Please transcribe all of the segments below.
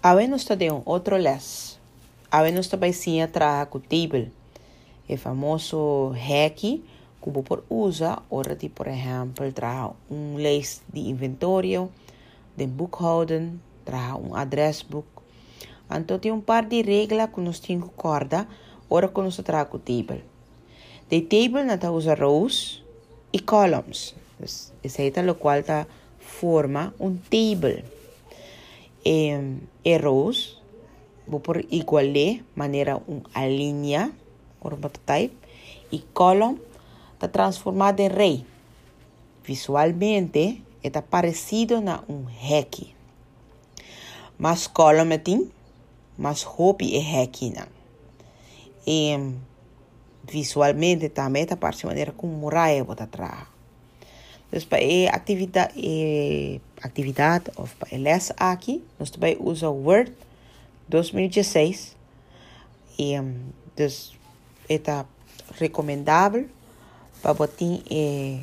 Agora nós temos um outro les. Agora nós também sim trabalhar com table. O famoso hack que você usa, hora de, por exemplo, trabalhar um list de inventório, de boekhouden, trabalhar um adresbook. Então tem um par de regras que nós temos que corda, hora que nós trabalhamos com table. De table nós usa rows e columns. Então, esse é o qual forma um table eh, erros. Vou por igualé maneira um alinha forma type e column está transformado em rei visualmente está parecido na um hack mas column tem mas hopi é não e visualmente também está parecendo maneira como muralha bota atrás Dus bij activiteit, actividade of bij les aqui, nós também usa Word 2016. E, é recomendável para botar e,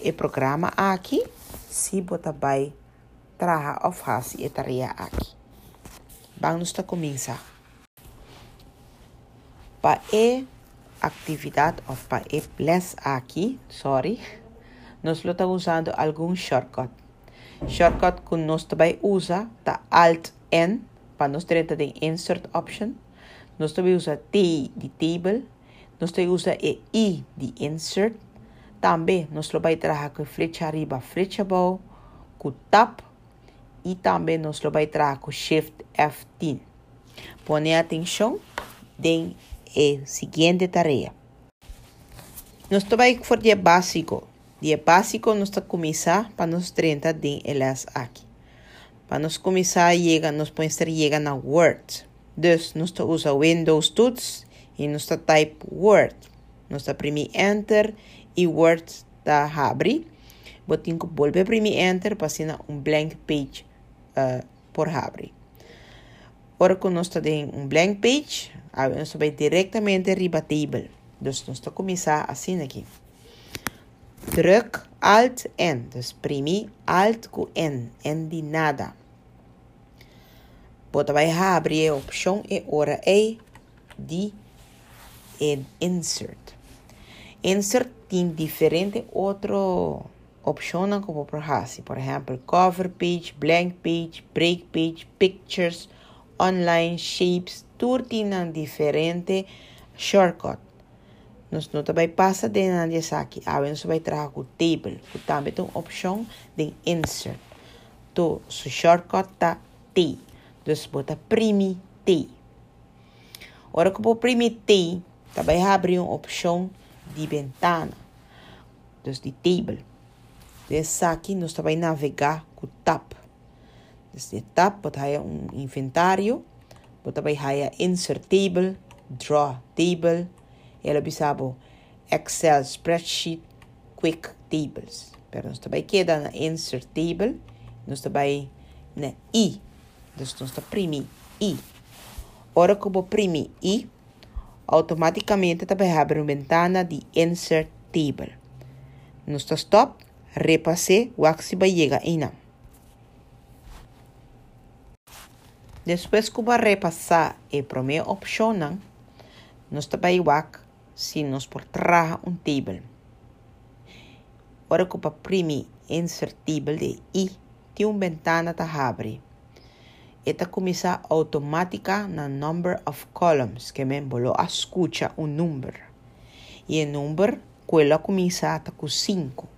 e programa aqui se você vai trabalhar ou fazer a tarefa aqui. Vamos começar. Para a atividade ou para a les aqui, sorry, nós estamos usando algum shortcut. Shortcut que nós também usa tá Alt N para nós ter de Insert Option. Nós também usa T de Table. Nós também usa e I de Insert. Também nós vamos trabalhar com flecha arriba, flecha abaixo, com Tab e também nós vamos trabalhar com Shift F10. Põe atenção em a seguinte tarefa. Nós também fazer básico. Dia básico nos está começar para nos 30 de elas aqui. Para nos começar chega, nos podemos estar chega na Word. Nos está usa Windows Tools e nos está type Word. Nos está primi Enter e Word está abre. Botin que volver primi Enter para assinar um blank page uh, por abre. Ora que nós em um blank page, nós vai diretamente arriba table. Dus nós está começar assim aqui. Druk Alt N. Dus primi Alt com N. N de nada. Você vai abrir opção e ora E de Insert. Insert tem diferente outro opção como por. Por exemplo, cover page, blank page, break page, pictures, online shapes, tudo tem diferente shortcut. Nós também passa de nada aqui. A gente vai trazer o table, que também tem opção de insert. Então, o shortcut tá T. Então, bota primi T. Ora que eu primi T, também abre uma opção de ventana. Então, de table. Dessa aqui, nós também navegar com tab. Desde tab, bota um inventário. Bota também insert table, draw table, ela bisabo Excel spreadsheet quick tables. Pero nós também queda na insert table, nós também na i. Nós está primi i. Ora eu primi i, automaticamente também abre uma ventana de insert table. Nós está stop, repasse, o que vai chegar aí não. Depois que eu repassar a primeira opção, nós também wak si nos por traja un table. Ora que para primi insert table de i, tem uma ventana ta abre. Esta começa automática na number of columns, que me bolo escucha un número. E o número, quella começa até com 5.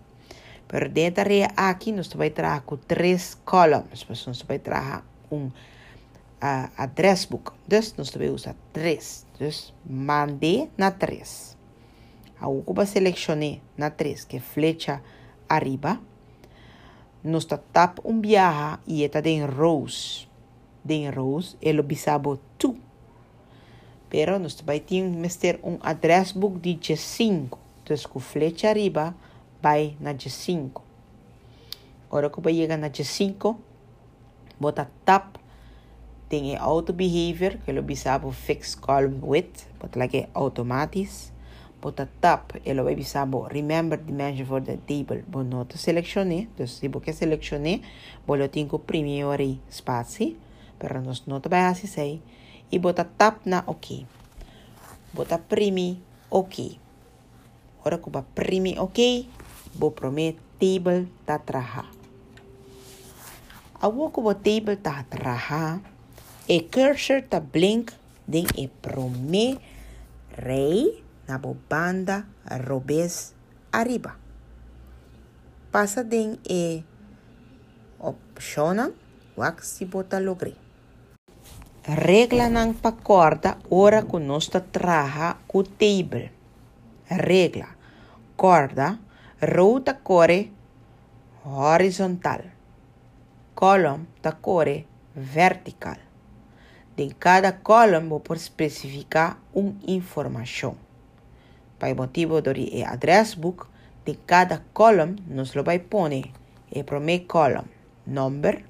Pero dentro aqui, nós vai trazer com 3 columns, mas nós vai trazer um uh, addressbook. Dus nós devemos usar 3. Dus mandei na 3. A ocupa selecionei na 3, que é flecha arriba. Nós tap um viaja e está em rows. De rows, ele bisabo tu. Pero nós vai ter um addressbook de 5. Dus com flecha arriba, vai na 5. Agora que vai chegar na 5, bota tap tem auto behavior, que ele bisabo fix column width, but like automatis. Bota tab, ele vai bisabo remember dimension for the table. Bo nota selecione, então se você selecione, bolo tinko primeiro espaço, pero nós não vai assim sei. E bota tap na ok. Bota primi ok. Ora que ba primi ok, bo promet table ta traha. Awo que bo table ta traha, e cursor ta blink den e promet rei na bo banda robes arriba. Passa den e opciona wak si bota logre. Regla nang pacorda ora que nós traha ku table. Regla. Corda, ruta core horizontal. Column ta core vertical. De cada column por especificar uma informação. Para motivo do e address book, de cada column nos lo vai pone e primeiro column number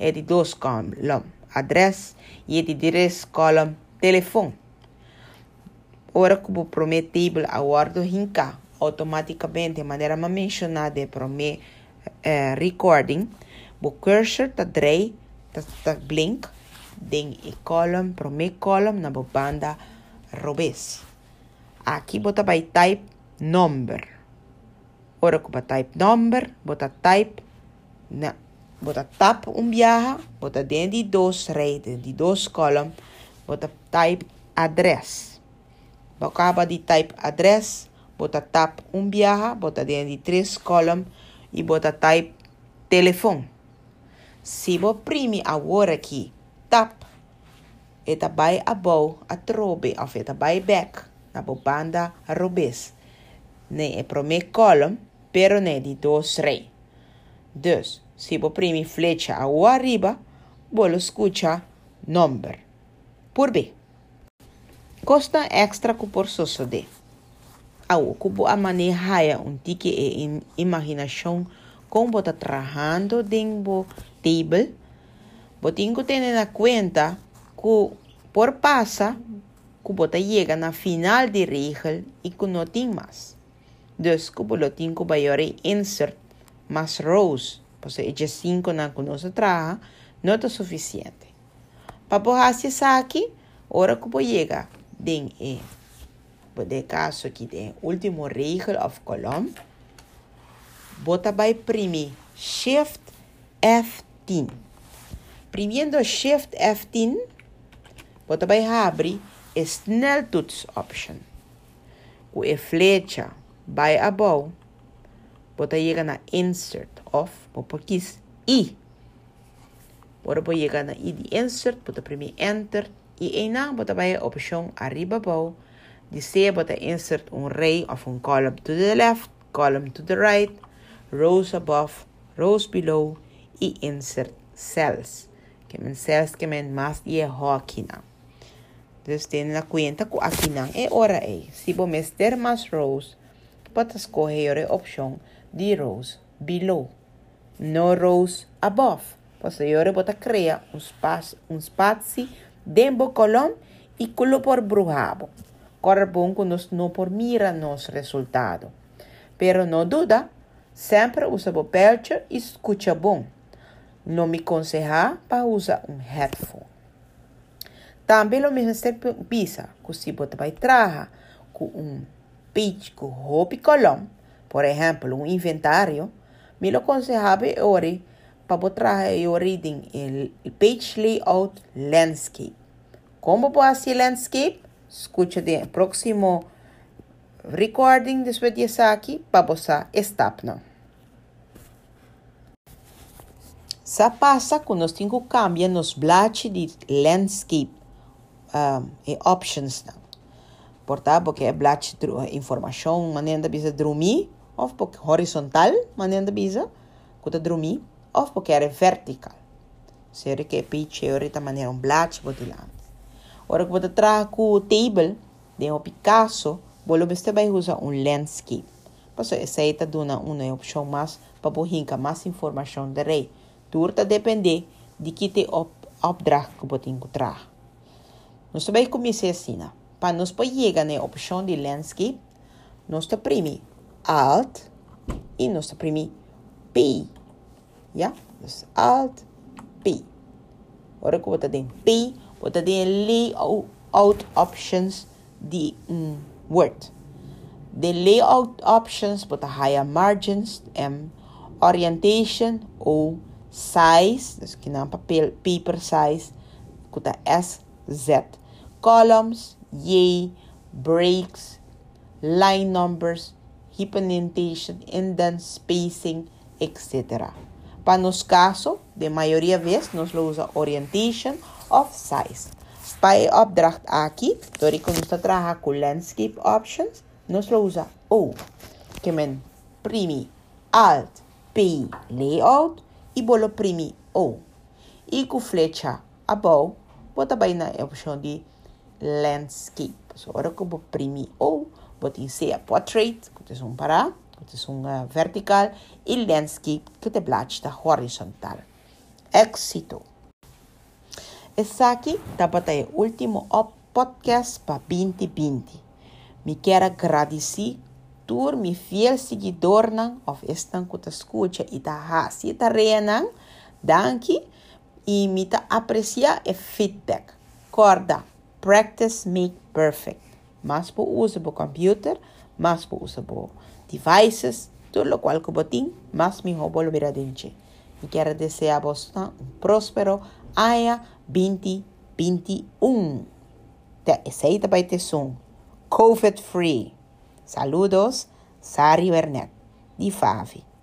e de dois column address e de três column telefone. Ora que vou prometer a guardo hinka automaticamente de maneira a mencionar de prome uh, recording, o cursor tá drei, tá, tá blink, den e column, prome column na banda robes. Aqui bota vai type number. Ora que type number, bota type na bota tap um viaja, bota dentro de dois redes, de dois column, bota type address. Acaba de type address, bota tap um viaja, bota dentro de três column e bota type telefone. Se você prime agora aqui, tap, eta vai above a trobe, of eta vai back, na banda robes. Ne é primeiro column, pero ne de dois rei. Dus, você prime flecha ao arriba, você escuta number. Por B. Costa extra que por de ao cubo a manejar um tique e imaginação como bota trabalhando dentro table, botinho tem na conta que por passa que bota chega na final de regra e que não tem mais. Dus que bota tem que vai insert mais rows, pois é já cinco na que nós trabalha, não é suficiente. Para borrar esse aqui, hora que chega dentro de caso aqui tem último regel of column. Bota by primi Shift F10. Primiendo Shift F10, bota by abrir sneltoets option. O e flecha by above, bota chega na insert of, bota quis I. Bota chega na I de insert, bota primi enter e aí na bota by option arriba above Dizer bota insert um ray of um column to the left, column to the right, rows above, rows below e insert cells. Que men cells que men mais e aqui não. Dus tem na conta que aqui não é hora é. Se você ter mais rows, escolher a opção de rows below, no rows above. Pode criar um espaço, um espaço dentro do column e colocar brujabo corre bom quando não por mira nos resultado. Pero não duda, sempre usa papel e escuta bom. Não me aconselha para usar um headphone. Também o mesmo se pisa que se trabalhar com um page com roupa colom, por exemplo, um inventário, me lo aconselhava ore para você trabalhar o page layout landscape. Como pode ser landscape? Escucha o próximo recording después de aqui para não. Sa passa quando nós temos que cambiar nos blats de landscape um, e options não. Portanto, porque é blat informação maneira bisa dormir, ou porque horizontal maneira bisa, que dormir, ou porque é vertical. Será que é pitch, é maneira um blat botilando. Ora que você traz com o table de um Picasso, você vai usar um landscape. Você aceita dando uma opção mais para borrar mais informação de rei. Tudo depende de que te op opdracht que você encontrar. Nós vai começar assim. Para nós poder chegar na opção de landscape, nós prime Alt e nós prime P. Ja? Dus Alt P. Ora que bota tem P, bota tem layout options de um Word. The layout options bota higher margins, M, orientation ou size, dus que não papel, paper size, kuta S, Z. Columns, Y, breaks, line numbers, hyperindentation, indent, spacing, etc. Para nos caso, de maioria vez, nós usa orientation of size. Para opdracht aqui, door ik ons trabalhar com landscape options, nós usa O, que men primi Alt, P, layout, e bolo primi O. E com flecha above, bota bem na opção de landscape. So, ora que eu primi O, bota em C a portrait, que é um para, que é um vertical, e landscape, que é blad da horizontal. Éxito. Esse aqui tá o último podcast para 2020. Me quero agradecer mi fiel seguidor nan of estan kuta escucha e ta hasi ta renan danki e mi ta aprecia e feedback. Corda, practice make perfect. Mas po usa bo computer, mas po usa bo devices, tudo lo qual que botin, mas mi hobo lo mira dinche. E quero desejar vos um próspero ano 2021. Te aceita para ter som. COVID free. Saludos, Sari Bernet, di Favi.